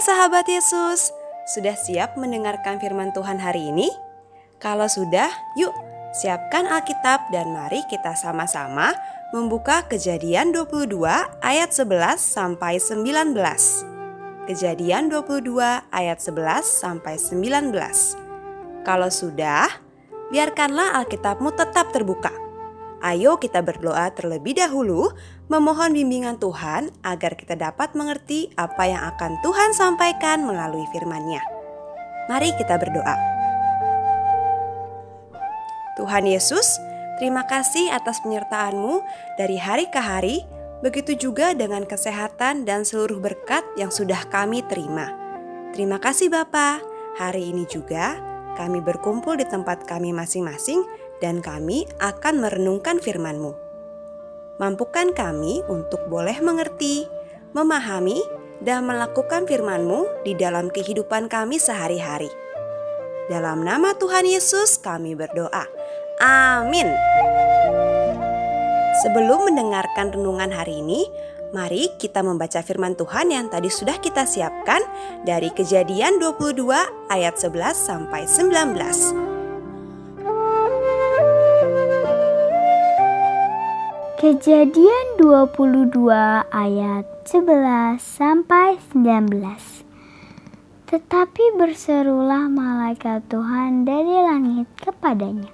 Sahabat Yesus, sudah siap mendengarkan firman Tuhan hari ini? Kalau sudah, yuk siapkan Alkitab dan mari kita sama-sama membuka Kejadian 22 ayat 11 sampai 19. Kejadian 22 ayat 11 sampai 19. Kalau sudah, biarkanlah Alkitabmu tetap terbuka. Ayo kita berdoa terlebih dahulu, memohon bimbingan Tuhan agar kita dapat mengerti apa yang akan Tuhan sampaikan melalui firman-Nya. Mari kita berdoa. Tuhan Yesus, terima kasih atas penyertaan-Mu dari hari ke hari, begitu juga dengan kesehatan dan seluruh berkat yang sudah kami terima. Terima kasih Bapa. Hari ini juga kami berkumpul di tempat kami masing-masing dan kami akan merenungkan firman-Mu. Mampukan kami untuk boleh mengerti, memahami, dan melakukan firman-Mu di dalam kehidupan kami sehari-hari. Dalam nama Tuhan Yesus kami berdoa. Amin. Sebelum mendengarkan renungan hari ini, mari kita membaca firman Tuhan yang tadi sudah kita siapkan dari Kejadian 22 ayat 11 sampai 19. Kejadian 22 ayat 11 sampai 19. Tetapi berserulah malaikat Tuhan dari langit kepadanya.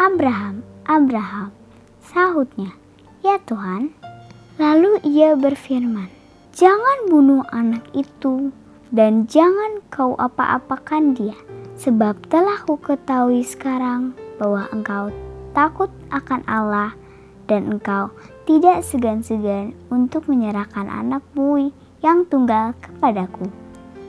Abraham, Abraham, sahutnya, "Ya Tuhan." Lalu ia berfirman, "Jangan bunuh anak itu dan jangan kau apa-apakan dia, sebab telah ku ketahui sekarang bahwa engkau takut akan Allah dan engkau tidak segan-segan untuk menyerahkan anakmu yang tunggal kepadaku.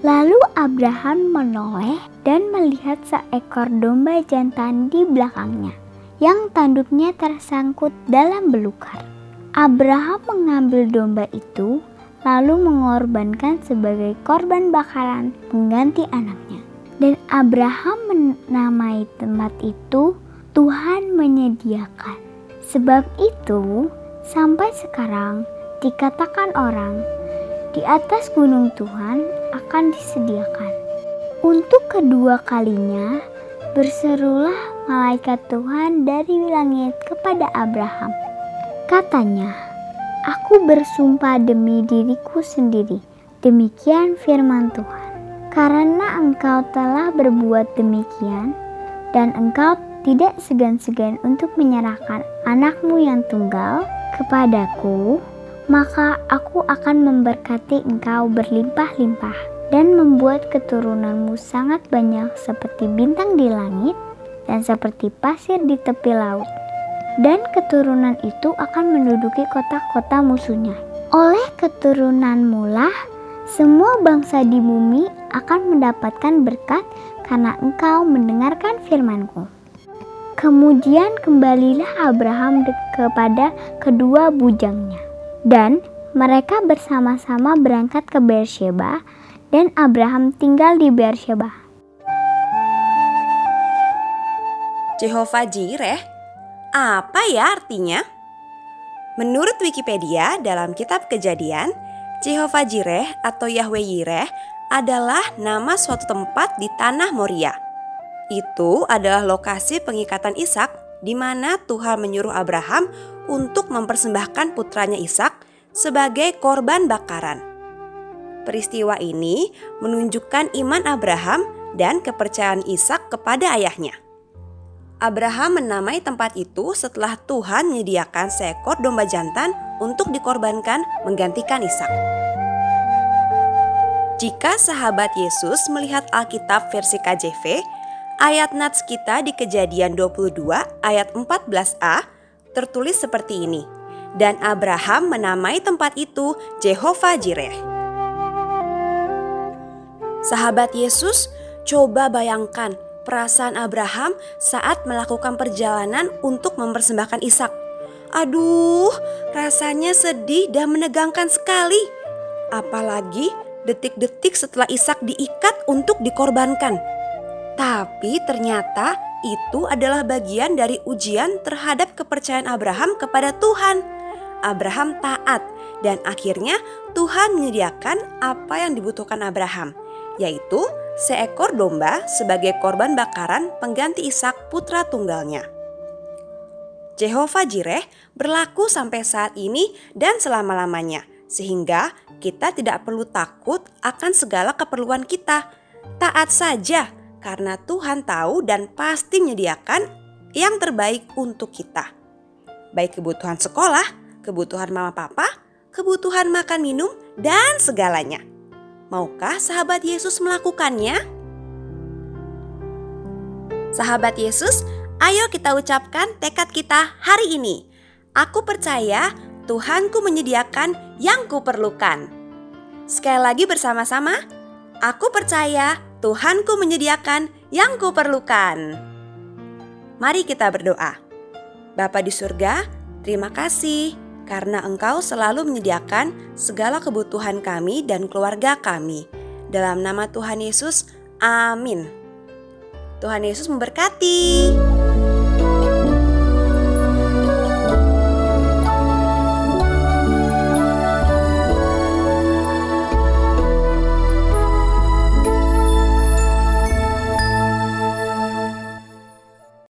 Lalu Abraham menoleh dan melihat seekor domba jantan di belakangnya, yang tanduknya tersangkut dalam belukar. Abraham mengambil domba itu, lalu mengorbankan sebagai korban bakaran pengganti anaknya. Dan Abraham menamai tempat itu Tuhan menyediakan. Sebab itu, sampai sekarang dikatakan orang, di atas gunung Tuhan akan disediakan. Untuk kedua kalinya, berserulah malaikat Tuhan dari langit kepada Abraham. Katanya, Aku bersumpah demi diriku sendiri, demikian firman Tuhan. Karena engkau telah berbuat demikian, dan engkau tidak segan-segan untuk menyerahkan anakmu yang tunggal kepadaku, maka aku akan memberkati engkau berlimpah-limpah dan membuat keturunanmu sangat banyak seperti bintang di langit dan seperti pasir di tepi laut. Dan keturunan itu akan menduduki kota-kota musuhnya. Oleh keturunanmu lah, semua bangsa di bumi akan mendapatkan berkat karena engkau mendengarkan firmanku. Kemudian kembalilah Abraham kepada kedua bujangnya. Dan mereka bersama-sama berangkat ke Beersheba dan Abraham tinggal di Beersheba. Jehovah Jireh, apa ya artinya? Menurut Wikipedia dalam kitab Kejadian, Jehovah Jireh atau Yahweh Yireh adalah nama suatu tempat di tanah Moria itu adalah lokasi pengikatan Ishak di mana Tuhan menyuruh Abraham untuk mempersembahkan putranya Ishak sebagai korban bakaran. Peristiwa ini menunjukkan iman Abraham dan kepercayaan Ishak kepada ayahnya. Abraham menamai tempat itu setelah Tuhan menyediakan seekor domba jantan untuk dikorbankan menggantikan Ishak. Jika sahabat Yesus melihat Alkitab versi KJV, Ayat nats kita di kejadian 22 ayat 14a tertulis seperti ini. Dan Abraham menamai tempat itu Jehovah Jireh. Sahabat Yesus, coba bayangkan perasaan Abraham saat melakukan perjalanan untuk mempersembahkan Ishak. Aduh, rasanya sedih dan menegangkan sekali. Apalagi detik-detik setelah Ishak diikat untuk dikorbankan. Tapi ternyata itu adalah bagian dari ujian terhadap kepercayaan Abraham kepada Tuhan. Abraham taat Dan akhirnya Tuhan menyediakan apa yang dibutuhkan Abraham, yaitu seekor domba sebagai korban bakaran pengganti Ishak putra tunggalnya. Jehovah Jireh berlaku sampai saat ini dan selama-lamanya, sehingga kita tidak perlu takut akan segala keperluan kita. Taat saja, karena Tuhan tahu dan pasti menyediakan yang terbaik untuk kita. Baik kebutuhan sekolah, kebutuhan mama papa, kebutuhan makan minum, dan segalanya. Maukah sahabat Yesus melakukannya? Sahabat Yesus, ayo kita ucapkan tekad kita hari ini. Aku percaya Tuhanku menyediakan yang kuperlukan. Sekali lagi bersama-sama, aku percaya Tuhanku menyediakan yang kuperlukan. Mari kita berdoa. Bapa di surga, terima kasih karena Engkau selalu menyediakan segala kebutuhan kami dan keluarga kami. Dalam nama Tuhan Yesus, amin. Tuhan Yesus memberkati.